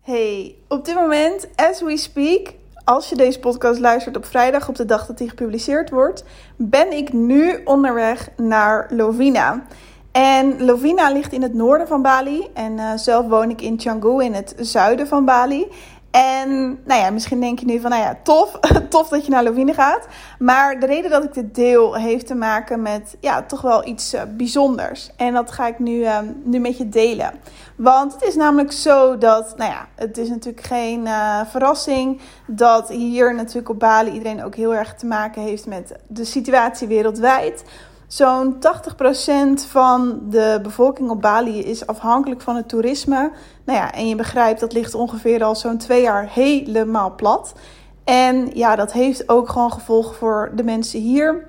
Hey, op dit moment, as we speak, als je deze podcast luistert op vrijdag, op de dag dat die gepubliceerd wordt, ben ik nu onderweg naar Lovina. En Lovina ligt in het noorden van Bali en uh, zelf woon ik in Canggu in het zuiden van Bali. En nou ja, misschien denk je nu van, nou ja, tof, tof dat je naar Lovine gaat. Maar de reden dat ik dit deel heeft te maken met, ja, toch wel iets uh, bijzonders. En dat ga ik nu, uh, nu met je delen. Want het is namelijk zo dat, nou ja, het is natuurlijk geen uh, verrassing dat hier natuurlijk op Bali iedereen ook heel erg te maken heeft met de situatie wereldwijd. Zo'n 80% van de bevolking op Bali is afhankelijk van het toerisme. Nou ja, en je begrijpt, dat ligt ongeveer al zo'n twee jaar helemaal plat. En ja, dat heeft ook gewoon gevolgen voor de mensen hier.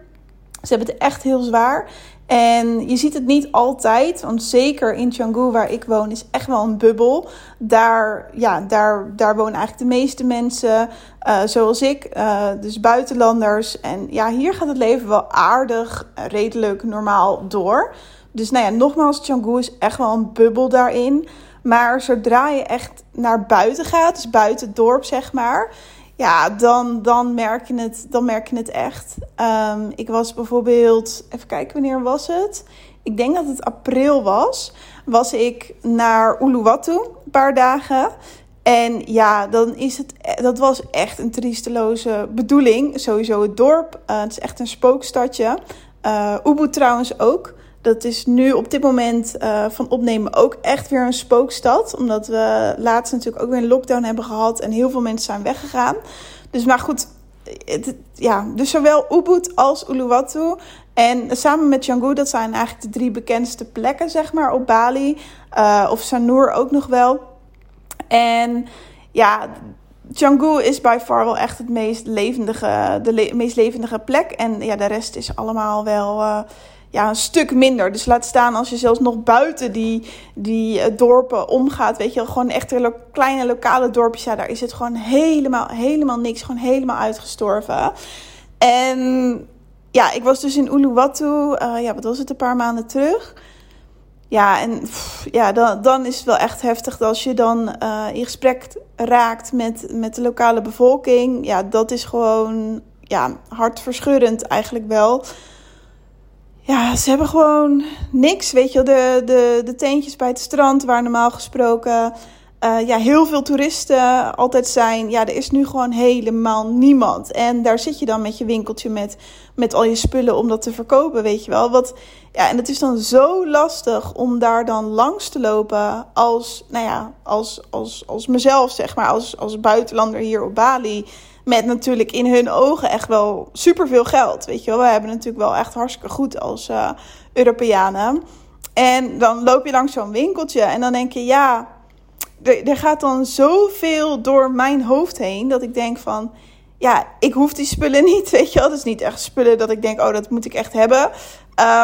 Ze hebben het echt heel zwaar. En je ziet het niet altijd, want zeker in Canggu, waar ik woon, is echt wel een bubbel. Daar, ja, daar, daar wonen eigenlijk de meeste mensen, uh, zoals ik, uh, dus buitenlanders. En ja, hier gaat het leven wel aardig, redelijk, normaal door. Dus nou ja, nogmaals, Canggu is echt wel een bubbel daarin. Maar zodra je echt naar buiten gaat, dus buiten het dorp zeg maar, ja, dan, dan, merk, je het, dan merk je het echt. Um, ik was bijvoorbeeld, even kijken wanneer was het? Ik denk dat het april was. Was ik naar Uluwatu een paar dagen. En ja, dan is het, dat was echt een triesteloze bedoeling. Sowieso het dorp. Uh, het is echt een spookstadje. Uh, trouwens ook. Dat is nu op dit moment uh, van opnemen ook echt weer een spookstad. Omdat we laatst natuurlijk ook weer een lockdown hebben gehad en heel veel mensen zijn weggegaan. Dus maar goed, ja, dus zowel Ubud als Uluwatu. En samen met Canggu, dat zijn eigenlijk de drie bekendste plekken, zeg maar, op Bali. Uh, of Sanur ook nog wel. En ja, Canggu is by far wel echt het meest levendige, de meest levendige plek. En ja, de rest is allemaal wel... Uh, ja, een stuk minder. Dus laat staan als je zelfs nog buiten die, die uh, dorpen omgaat. Weet je, gewoon echt lo kleine lokale dorpjes. Ja, daar is het gewoon helemaal, helemaal niks. Gewoon helemaal uitgestorven. En ja, ik was dus in Uluwatu. Uh, ja, wat was het, een paar maanden terug. Ja, en ja, dan, dan is het wel echt heftig als je dan uh, in gesprek raakt met, met de lokale bevolking. Ja, dat is gewoon ja, hartverscheurend eigenlijk wel ja, ze hebben gewoon niks. Weet je, de, de, de tentjes bij het strand, waar normaal gesproken uh, ja, heel veel toeristen altijd zijn. Ja, er is nu gewoon helemaal niemand. En daar zit je dan met je winkeltje met, met al je spullen om dat te verkopen, weet je wel. Wat, ja, en het is dan zo lastig om daar dan langs te lopen als, nou ja, als, als, als mezelf, zeg maar, als, als buitenlander hier op Bali. Met natuurlijk in hun ogen echt wel superveel geld. Weet je wel, we hebben natuurlijk wel echt hartstikke goed als uh, Europeanen. En dan loop je langs zo'n winkeltje en dan denk je, ja, er, gaat dan zoveel door mijn hoofd heen dat ik denk van, ja, ik hoef die spullen niet, weet je wel. Dat is niet echt spullen dat ik denk, oh, dat moet ik echt hebben.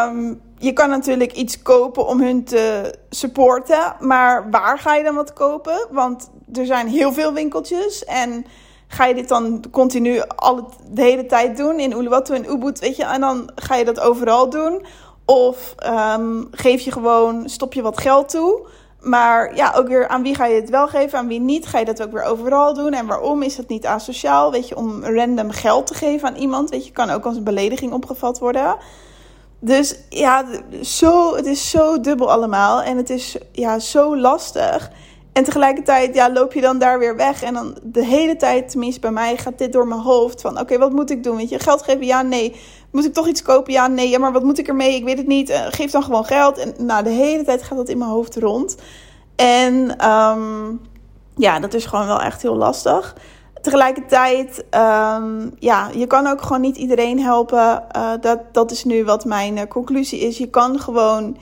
Um, je kan natuurlijk iets kopen om hun te supporten, maar waar ga je dan wat kopen? Want er zijn heel veel winkeltjes en ga je dit dan continu alle, de hele tijd doen in Uluwatu en Ubud, weet je, en dan ga je dat overal doen. Of um, geef je gewoon, stop je wat geld toe. Maar ja, ook weer aan wie ga je het wel geven, aan wie niet. Ga je dat ook weer overal doen? En waarom is het niet asociaal? Weet je, om random geld te geven aan iemand, weet je, kan ook als een belediging opgevat worden. Dus ja, zo, het is zo dubbel allemaal. En het is ja, zo lastig. En tegelijkertijd ja, loop je dan daar weer weg. En dan de hele tijd, tenminste bij mij, gaat dit door mijn hoofd. Van oké, wat moet ik doen? Weet je, geld geven? Ja, nee. Moet ik toch iets kopen? Ja, nee. Ja, maar wat moet ik ermee? Ik weet het niet. Uh, geef dan gewoon geld. En nou, de hele tijd gaat dat in mijn hoofd rond. En um, ja, dat is gewoon wel echt heel lastig. Tegelijkertijd, um, ja, je kan ook gewoon niet iedereen helpen. Uh, dat, dat is nu wat mijn uh, conclusie is. Je kan gewoon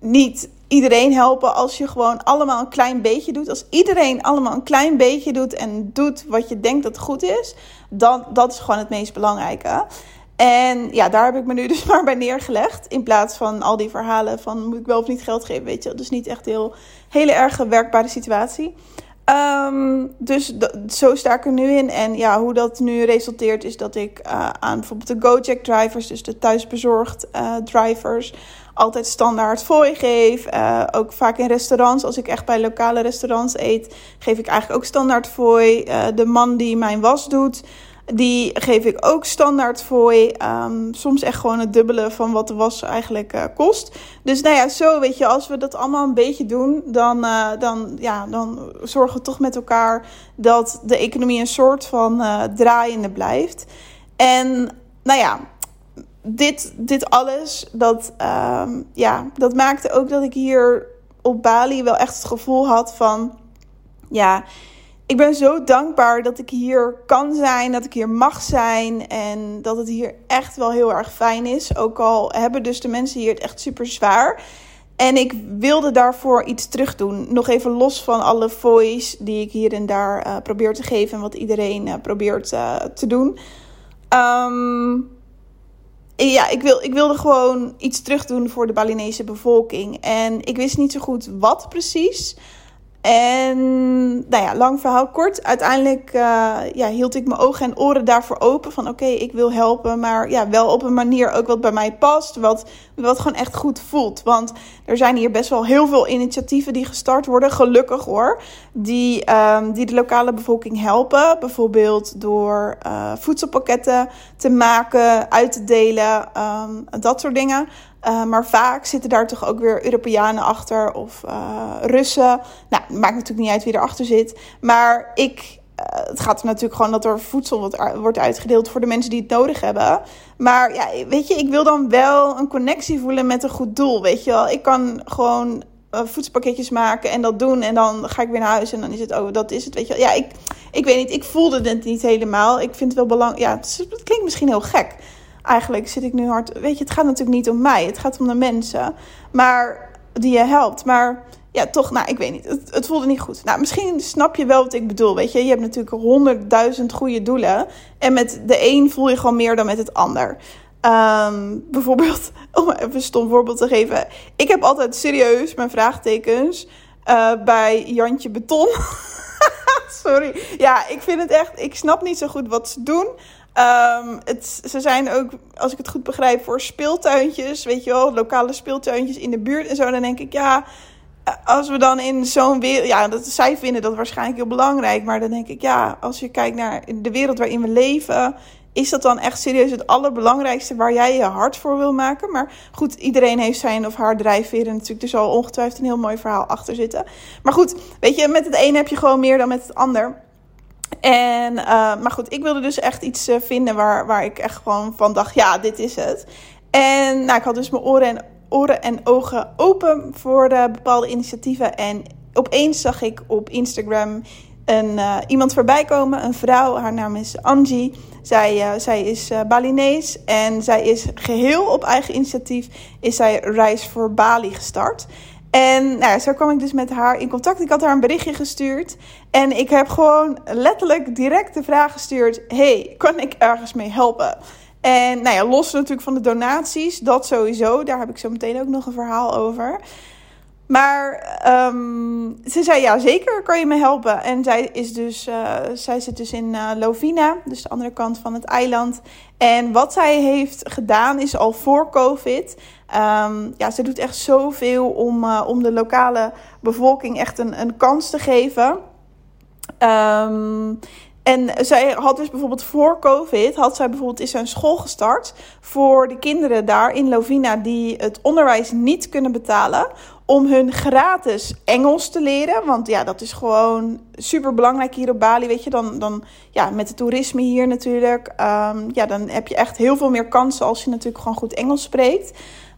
niet iedereen helpen als je gewoon allemaal een klein beetje doet. Als iedereen allemaal een klein beetje doet en doet wat je denkt dat goed is, dan dat is gewoon het meest belangrijke. En ja, daar heb ik me nu dus maar bij neergelegd. In plaats van al die verhalen van moet ik wel of niet geld geven, weet je. Dus niet echt heel hele erg werkbare situatie. Um, dus zo sta ik er nu in. En ja, hoe dat nu resulteert is dat ik uh, aan bijvoorbeeld de Gojek drivers, dus de thuisbezorgd uh, drivers, altijd standaard fooi geef. Uh, ook vaak in restaurants, als ik echt bij lokale restaurants eet, geef ik eigenlijk ook standaard fooi. Uh, de man die mijn was doet, die geef ik ook standaard fooi. Um, soms echt gewoon het dubbele van wat de was eigenlijk uh, kost. Dus nou ja, zo weet je, als we dat allemaal een beetje doen, dan, dan, ja, dan zorgen we toch met elkaar dat de economie een soort van draaiende blijft. En nou ja, dit, dit alles, dat, um, ja, dat maakte ook dat ik hier op Bali wel echt het gevoel had van, ja ik ben zo dankbaar dat ik hier kan zijn, dat ik hier mag zijn en dat het hier echt wel heel erg fijn is. Ook al hebben dus de mensen hier het echt super zwaar. En ik wilde daarvoor iets terug doen. Nog even los van alle voice die ik hier en daar uh, probeer te geven en wat iedereen uh, probeert uh, te doen. Um, ja, ik, wil, ik wilde gewoon iets terug doen voor de Balinese bevolking. En ik wist niet zo goed wat precies. En nou ja, lang verhaal kort. Uiteindelijk uh, ja, hield ik mijn ogen en oren daarvoor open. Van oké, ik wil helpen. Maar ja, wel op een manier ook wat bij mij past. Wat, wat gewoon echt goed voelt. Want er zijn hier best wel heel veel initiatieven die gestart worden. Gelukkig hoor. Die, um, die de lokale bevolking helpen. Bijvoorbeeld door uh, voedselpakketten te maken, uit te delen. Um, dat soort dingen. Uh, maar vaak zitten daar toch ook weer Europeanen achter of uh, Russen. Nou, maakt natuurlijk niet uit wie erachter zit. Maar ik, uh, het gaat er natuurlijk gewoon dat er voedsel wordt, wordt uitgedeeld voor de mensen die het nodig hebben. Maar ja, weet je, ik wil dan wel een connectie voelen met een goed doel. Weet je wel, ik kan gewoon voedselpakketjes maken en dat doen. En dan ga ik weer naar huis en dan is het, oh, dat is het. Weet je wel. Ja, ik, ik weet niet, ik voelde het niet helemaal. Ik vind het wel belangrijk. Ja, het, het klinkt misschien heel gek eigenlijk zit ik nu hard. Weet je, het gaat natuurlijk niet om mij. Het gaat om de mensen. Maar die je helpt. Maar ja, toch, nou, ik weet niet. Het, het voelde niet goed. Nou, misschien snap je wel wat ik bedoel. Weet je, je hebt natuurlijk honderdduizend goede doelen. En met de een voel je gewoon meer dan met het ander. Um, bijvoorbeeld, om even een stom voorbeeld te geven. Ik heb altijd serieus mijn vraagtekens uh, bij Jantje Beton. Sorry. Ja, ik vind het echt. Ik snap niet zo goed wat ze doen. Um, het, ze zijn ook, als ik het goed begrijp, voor speeltuintjes. Weet je wel, lokale speeltuintjes in de buurt en zo. Dan denk ik, ja, als we dan in zo'n wereld. Ja, dat, zij vinden dat waarschijnlijk heel belangrijk. Maar dan denk ik, ja, als je kijkt naar de wereld waarin we leven. Is dat dan echt serieus het allerbelangrijkste waar jij je hart voor wil maken? Maar goed, iedereen heeft zijn of haar drijfveren natuurlijk. Er zal ongetwijfeld een heel mooi verhaal achter zitten. Maar goed, weet je, met het een heb je gewoon meer dan met het ander. En, uh, maar goed, ik wilde dus echt iets uh, vinden waar, waar ik echt gewoon van dacht, ja, dit is het. En nou, ik had dus mijn oren en, oren en ogen open voor bepaalde initiatieven. En opeens zag ik op Instagram een, iemand voorbij komen, een vrouw. Haar naam is Angie. Zij, zij is Balinees en zij is geheel op eigen initiatief is zij Reis voor Bali gestart. En nou, zo kwam ik dus met haar in contact. Ik had haar een berichtje gestuurd. En ik heb gewoon letterlijk direct de vraag gestuurd: Hey, kan ik ergens mee helpen? En nou ja, los natuurlijk van de donaties, dat sowieso. Daar heb ik zo meteen ook nog een verhaal over. Maar um, ze zei ja, zeker kan je me helpen. En zij, is dus, uh, zij zit dus in uh, Lovina, dus de andere kant van het eiland. En wat zij heeft gedaan is al voor COVID. Um, ja, ze doet echt zoveel om, uh, om de lokale bevolking echt een, een kans te geven. Um, en zij had dus bijvoorbeeld voor COVID, had zij bijvoorbeeld is een school gestart voor de kinderen daar in Lovina die het onderwijs niet kunnen betalen. Om hun gratis Engels te leren. Want ja, dat is gewoon super belangrijk hier op Bali. Weet je, dan, dan ja, met het toerisme hier natuurlijk. Um, ja, dan heb je echt heel veel meer kansen als je natuurlijk gewoon goed Engels spreekt.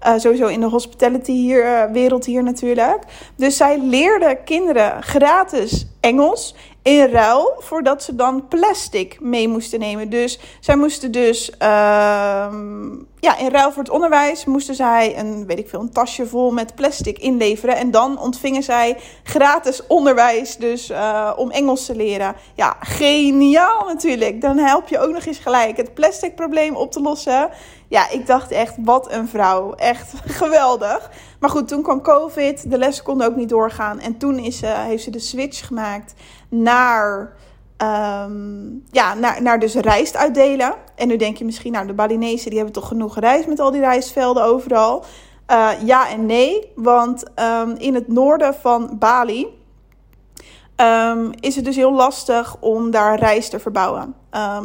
Uh, sowieso in de hospitality hier, uh, wereld hier natuurlijk. Dus zij leerde kinderen gratis Engels in ruil voordat ze dan plastic mee moesten nemen. Dus zij moesten dus, uh, ja, in ruil voor het onderwijs moesten zij een, weet ik veel, een tasje vol met plastic inleveren. En dan ontvingen zij gratis onderwijs, dus uh, om Engels te leren. Ja, geniaal natuurlijk. Dan help je ook nog eens gelijk het plastic probleem op te lossen. Ja, ik dacht echt, wat een vrouw. Echt geweldig. Maar goed, toen kwam COVID. De lessen konden ook niet doorgaan. En toen is, uh, heeft ze de switch gemaakt naar, um, ja, naar, naar dus rijst uitdelen. En nu denk je misschien, nou, de Balinese die hebben toch genoeg rijst met al die rijstvelden overal. ja en nee. Want ehm, in het noorden van Bali um, is het dus heel lastig om daar rijst te verbouwen.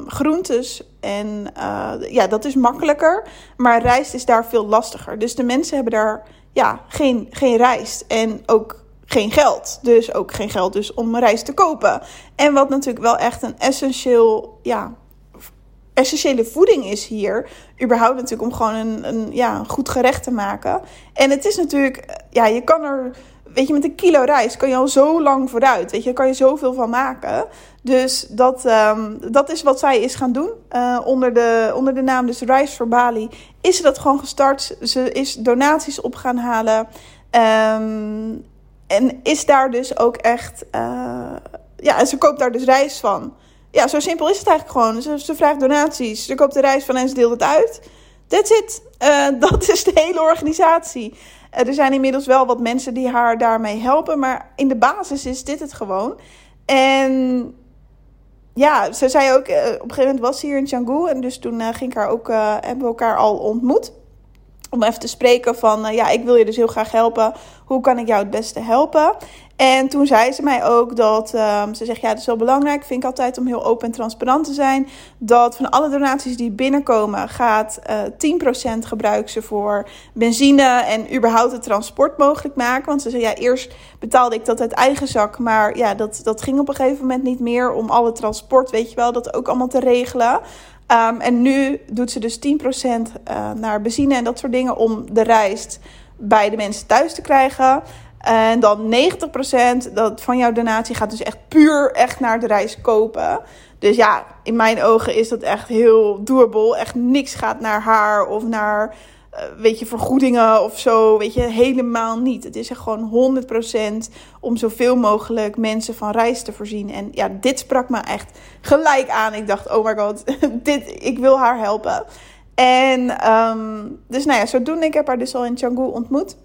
Groentes en uh, ja, dat is makkelijker, maar rijst is daar veel lastiger. Dus de mensen hebben daar ja, geen, geen rijst en ook geen geld. Dus ook geen geld dus om rijst te kopen. En wat natuurlijk wel echt een essentieel, ja, essentiële voeding is hier. Überhaupt natuurlijk om gewoon een, een, ja, een goed gerecht te maken. En het is natuurlijk, ja, je kan er weet je, met een kilo rijst kan je al zo lang vooruit. Weet je, daar kan je zoveel van maken. Dus dat, um, dat is wat zij is gaan doen. Uh, onder, de, onder de naam dus Rice for Bali is ze dat gewoon gestart. Ze is donaties op gaan halen. Um, en is daar dus ook echt... Uh, ja, en ze koopt daar dus rijst van. Ja, zo simpel is het eigenlijk gewoon. Ze, ze vraagt donaties. Ze koopt de rijst van en ze deelt het uit. That's it. Uh, dat is de hele organisatie. Eh, er zijn inmiddels wel wat mensen die haar daarmee helpen, maar in de basis is dit het gewoon. En ja, ze zei ook, eh, op een gegeven moment was ze hier in Canggu en dus toen uh, ging ik haar ook, hebben we elkaar al ontmoet. Om even te spreken van, ja, ik wil je dus heel graag helpen. Hoe kan ik jou het beste helpen? En toen zei ze mij ook dat um, ze zegt: Ja, het is wel belangrijk. Vind ik altijd om heel open en transparant te zijn. Dat van alle donaties die binnenkomen, gaat uh, 10% gebruiken ze voor benzine en überhaupt het transport mogelijk maken. Want ze zei: Ja, eerst betaalde ik dat uit eigen zak. Maar ja, dat, dat ging op een gegeven moment niet meer om alle transport, weet je wel, dat ook allemaal te regelen. Um, en nu doet ze dus 10% uh, eh, naar benzine en dat soort dingen om de reis bij de mensen thuis te krijgen. En dan 90% dat van jouw donatie gaat dus echt puur echt naar de reis kopen. Dus ja, in mijn ogen is dat echt heel doable. Echt niks gaat naar haar of naar, weet je, vergoedingen of zo. Weet je, helemaal niet. Het is echt gewoon 100% om zoveel mogelijk mensen van reis te voorzien. En ja, dit sprak me echt gelijk aan. Ik dacht, oh my god, dit, ik wil haar helpen. En um, dus nou ja, zodoende, ik heb haar dus al in Canggu ontmoet.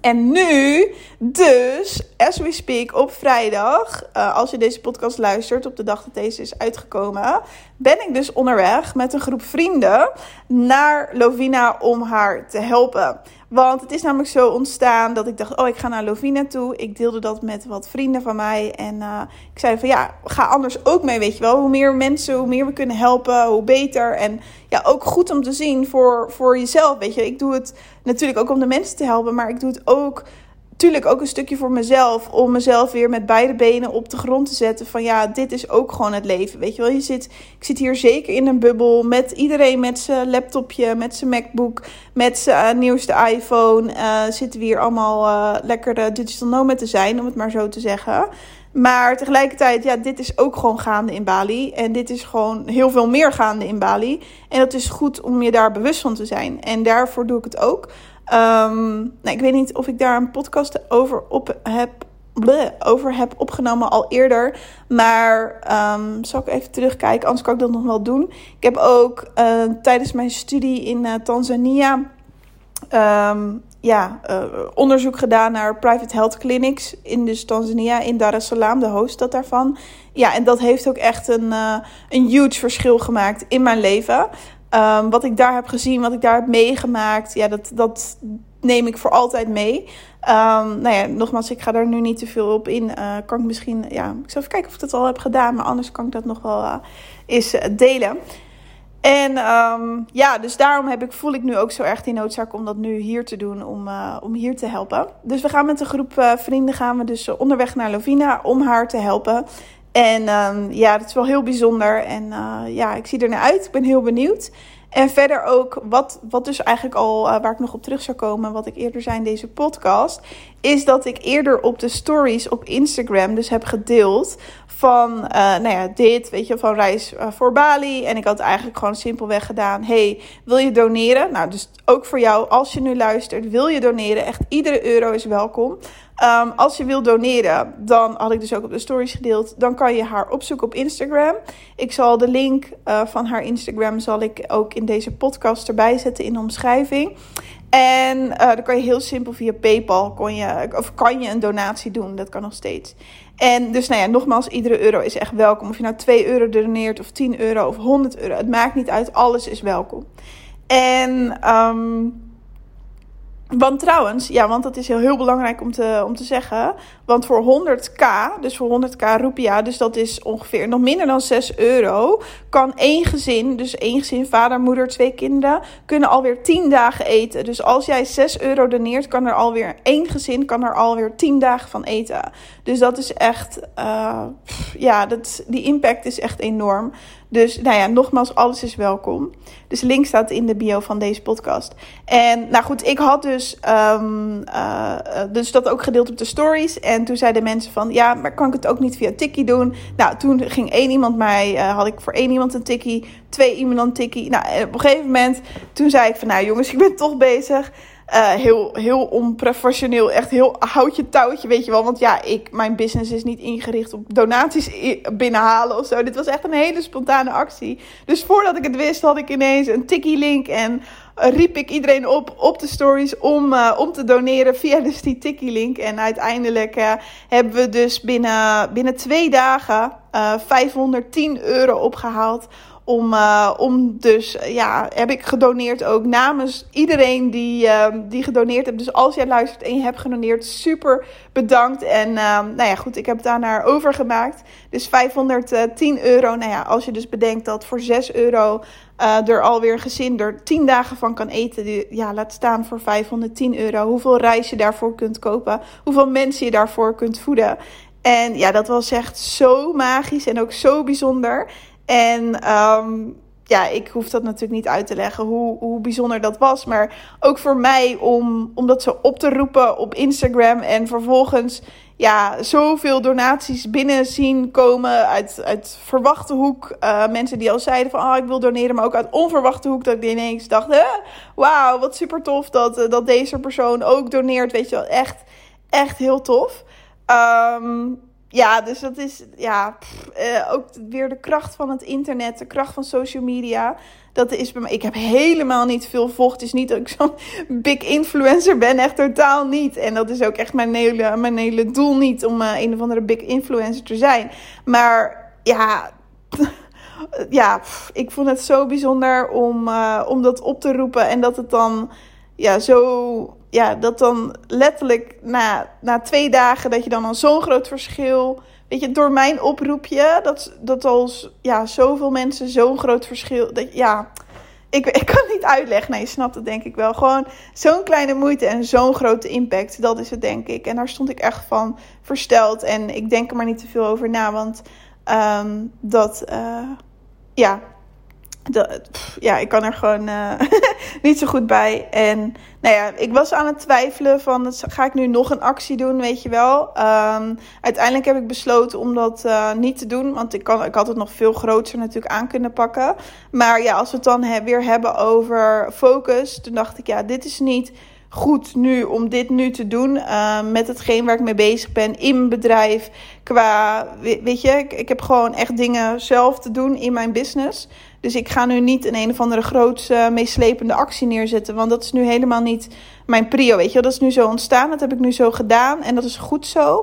En nu, dus, as we speak, op vrijdag, uh, als je deze podcast luistert, op de dag dat deze is uitgekomen, ben ik dus onderweg met een groep vrienden naar Lovina om haar te helpen. Want het is namelijk zo ontstaan dat ik dacht, oh, ik ga naar Lovina toe. Ik deelde dat met wat vrienden van mij. En uh, ik zei van, ja, ga anders ook mee, weet je wel. Hoe meer mensen, hoe meer we kunnen helpen, hoe beter. En ja, ook goed om te zien voor, voor jezelf, weet je. Ik doe het natuurlijk ook om de mensen te helpen, maar ik doe het ook tuurlijk ook een stukje voor mezelf. Om mezelf weer met beide benen op de grond te zetten. Van ja, dit is ook gewoon het leven. Weet je wel, je zit, ik zit hier zeker in een bubbel. Met iedereen met zijn laptopje, met zijn MacBook, met zijn uh, nieuwste iPhone. Uh, zitten we hier allemaal uh, lekker digital nomad te zijn, om het maar zo te zeggen. Maar tegelijkertijd, ja, dit is ook gewoon gaande in Bali. En dit is gewoon heel veel meer gaande in Bali. En dat is goed om je daar bewust van te zijn. En daarvoor doe ik het ook. Um, nou, ik weet niet of ik daar een podcast over op heb, over heb opgenomen al eerder. Maar um, zal ik even terugkijken, anders kan ik dat nog wel doen. Ik heb ook uh, tijdens mijn studie in uh, Tanzania um, ja, uh, onderzoek gedaan naar private health clinics in dus Tanzania, in Dar es Salaam, de hoofdstad daarvan. Ja, en dat heeft ook echt een, een huge verschil gemaakt in mijn leven. Um, wat ik daar heb gezien, wat ik daar heb meegemaakt, ja, dat, dat neem ik voor altijd mee. Um, nou ja, nogmaals, ik ga daar nu niet te veel op in. Uh, kan ik misschien, ja, ik zal even kijken of ik dat al heb gedaan, maar anders kan ik dat nog wel uh, eens uh, delen. En um, ja, dus daarom heb ik, voel ik nu ook zo erg die noodzaak om dat nu hier te doen, om, om hier te helpen. Dus we gaan met een groep vrienden gaan we dus onderweg naar Lovina om haar te helpen. En um, ja, dat is wel heel bijzonder. En uh, ja, ik zie er naar uit. Ik ben heel benieuwd. En verder ook, wat, wat dus eigenlijk al, uh, waar ik nog op terug zou komen, wat ik eerder zei in deze podcast, is dat ik eerder op de stories op Instagram dus heb gedeeld van, uh, nou ja, dit, weet je, van reis voor Bali. En ik had eigenlijk gewoon simpelweg gedaan, hey, wil je doneren? Nou, dus ook voor jou, als je nu luistert, wil je doneren? Echt, iedere euro is welkom. Um, als je wil doneren, dan had ik dus ook op de stories gedeeld. Dan kan je haar opzoeken op Instagram. Ik zal de link uh, van haar Instagram zal ik ook in deze podcast erbij zetten in de omschrijving. En uh, dan kan je heel simpel via PayPal kon je, of kan je een donatie doen. Dat kan nog steeds. En dus nou ja, nogmaals, iedere euro is echt welkom. Of je nou 2 euro doneert of 10 euro of 100 euro. Het maakt niet uit, alles is welkom. En um, Want trouwens, ja, want dat is heel, heel belangrijk om te, om te zeggen. Want voor 100k, dus voor 100k roepia, dus dat is ongeveer nog minder dan 6 euro, kan één gezin, dus één gezin, vader, moeder, twee kinderen, kunnen alweer 10 dagen eten. Dus als jij 6 euro doneert, kan er alweer één gezin, kan er alweer 10 dagen van eten. Dus dat is echt, uh, ja, dat, die impact is echt enorm. Dus nou ja, nogmaals, alles is welkom. Dus link staat in de bio van deze podcast. En nou goed, ik had dus, um, uh, dus dat ook gedeeld op de stories. En toen zeiden mensen van, ja, maar kan ik het ook niet via Tikkie doen? Nou, toen ging één iemand mij, uh, had ik voor één iemand een Tikkie, twee iemand een Tikkie. Nou, op een gegeven moment, toen zei ik van, nou jongens, ik ben toch bezig. Uh, heel, heel onprofessioneel. Echt heel houtje touwtje, weet je wel. Want ja, ik, mijn business is niet ingericht op donaties binnenhalen of zo. Dit was echt een hele spontane actie. Dus voordat ik het wist, had ik ineens een tikkie link. En riep ik iedereen op op de stories om, uh, om te doneren via dus die tikkie link. En uiteindelijk hebben we dus binnen, binnen twee dagen 510 euro opgehaald om, uh, om dus, ja, heb ik gedoneerd ook namens iedereen die, uh, die gedoneerd heeft. Dus als jij luistert en je hebt gedoneerd, super bedankt. En uh, nou ja, goed, ik heb daarnaar overgemaakt. Dus 510 euro. Nou ja, als je dus bedenkt dat voor 6 euro er alweer gezin er 10 dagen van kan eten. Ja, laat staan voor 510 euro. Hoeveel reis je daarvoor kunt kopen. Hoeveel mensen je daarvoor kunt voeden. En ja, dat was echt zo magisch en ook zo bijzonder. En um, ja, ik hoef dat natuurlijk niet uit te leggen hoe, hoe bijzonder dat was. Maar ook voor mij om, om dat zo op te roepen op Instagram. En vervolgens ja, zoveel donaties binnen zien komen uit, uit verwachte hoek. Uh, mensen die al zeiden van oh, ik wil doneren, maar ook uit onverwachte hoek. Dat ik ineens dacht, wauw, wat super tof dat, uh, dat deze persoon ook doneert. Weet je wel, echt, echt heel tof. Um, ja, dus dat is ja, uh, ook weer de kracht van het internet, de kracht van social media. Dat is bij mij. Ik heb helemaal niet veel vocht. Het is niet dat ik zo'n big influencer ben, echt totaal niet. En dat is ook echt mijn hele, mijn hele doel niet om uh, een of andere big influencer te zijn. Maar ja, ja, ik vond het zo bijzonder om, uh, om dat op te roepen en dat het dan ja, zo ja, dat dan letterlijk na, na twee dagen dat je dan al zo'n groot verschil. Weet je, door mijn oproepje, dat, dat als ja, zoveel mensen zo'n groot verschil. Dat, ja, ik, ik kan het niet uitleggen. Nee, je snapt het denk ik wel. Gewoon zo'n kleine moeite en zo'n grote impact. Dat is het denk ik. En daar stond ik echt van versteld. En ik denk er maar niet te veel over na. Want um, dat, uh, ja, ja, ik kan er gewoon uh, niet zo goed bij. En nou ja, ik was aan het twijfelen van, ga ik nu nog een actie doen, weet je wel. Um, uiteindelijk heb ik besloten om dat uh, niet te doen, want ik, kan, ik had het nog veel groter natuurlijk aan kunnen pakken. Maar ja, als we het dan weer hebben over focus, toen dacht ik, ja, dit is niet goed nu om dit nu te doen uh, met hetgeen waar ik mee bezig ben in mijn bedrijf. Qua, weet je, ik, ik heb gewoon echt dingen zelf te doen in mijn business. Dus ik ga nu niet een een of andere grootse, meeslepende actie neerzetten. Want dat is nu helemaal niet mijn prio. Weet je, dat is nu zo ontstaan. Dat heb ik nu zo gedaan. En dat is goed zo.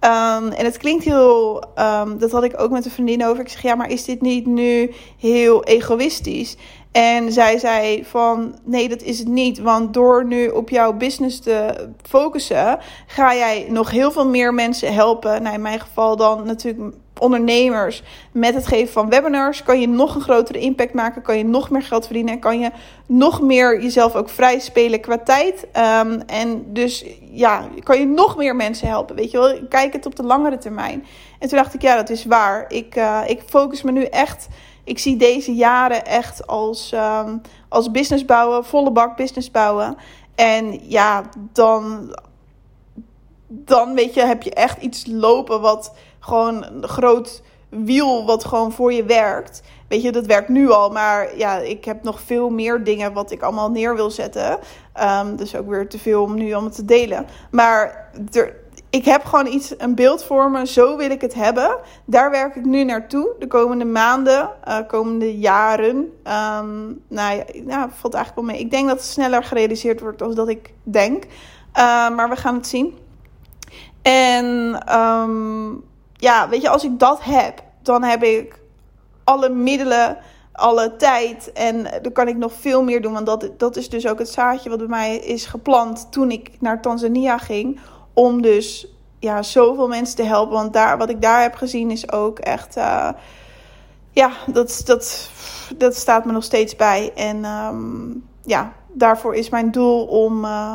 Um, en het klinkt heel. Um, dat had ik ook met een vriendin over. Ik zeg ja, maar is dit niet nu heel egoïstisch? En zij zei van nee, dat is het niet. Want door nu op jouw business te focussen, ga jij nog heel veel meer mensen helpen. Nou, in mijn geval dan natuurlijk ondernemers met het geven van webinars kan je nog een grotere impact maken, kan je nog meer geld verdienen en kan je nog meer jezelf ook vrij spelen qua tijd. Um, en dus ja, kan je nog meer mensen helpen, weet je wel. Kijk het op de langere termijn. En toen dacht ik, ja, dat is waar. Ik, uh, ik focus me nu echt. Ik zie deze jaren echt als, um, als business bouwen, volle bak business bouwen. En ja, dan, dan weet je, heb je echt iets lopen wat gewoon een groot wiel wat gewoon voor je werkt. Weet je, dat werkt nu al, maar ja, ik heb nog veel meer dingen wat ik allemaal neer wil zetten. Um, dus ook weer te veel om nu allemaal te delen. Maar er, ik heb gewoon iets, een beeld voor me. Zo wil ik het hebben. Daar werk ik nu naartoe. De komende maanden, uh, komende jaren. Um, nou ja, ja, valt eigenlijk wel mee. Ik denk dat het sneller gerealiseerd wordt dan dat ik denk. Uh, maar we gaan het zien. En um, ja, weet je, als ik dat heb, dan heb ik alle middelen alle tijd. En dan kan ik nog veel meer doen. Want dat, dat is dus ook het zaadje wat bij mij is geplant toen ik naar Tanzania ging. Om dus ja, zoveel mensen te helpen. Want daar, wat ik daar heb gezien is ook echt. Uh, ja, dat, dat, dat staat me nog steeds bij. En um, ja, daarvoor is mijn doel om. Uh,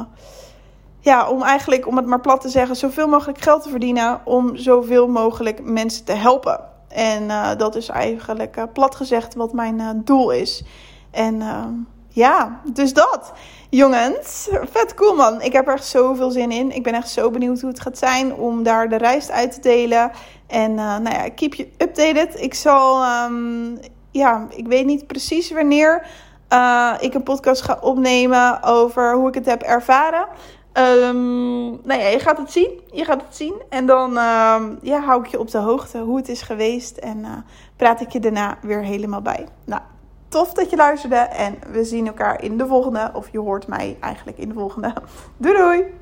ja, om eigenlijk, om het maar plat te zeggen, zoveel mogelijk geld te verdienen. Om zoveel mogelijk mensen te helpen. En uh, dat is eigenlijk uh, plat gezegd wat mijn uh, doel is. En ehm, ja, dus dat. Jongens, vet cool man. Ik heb er echt zoveel zin in. Ik ben echt zo benieuwd hoe het gaat zijn om daar de reis uit te delen. En nou ja, keep you updated. Ik zal, um, ja, ik weet niet precies wanneer ik een podcast ga opnemen over hoe ik het heb ervaren. Um, nou ja, je gaat het zien. Je gaat het zien. En dan um, ja, hou ik je op de hoogte hoe het is geweest. En uh, praat ik je daarna weer helemaal bij. Nou, tof dat je luisterde. En we zien elkaar in de volgende. Of je hoort mij eigenlijk in de volgende. Doei doei!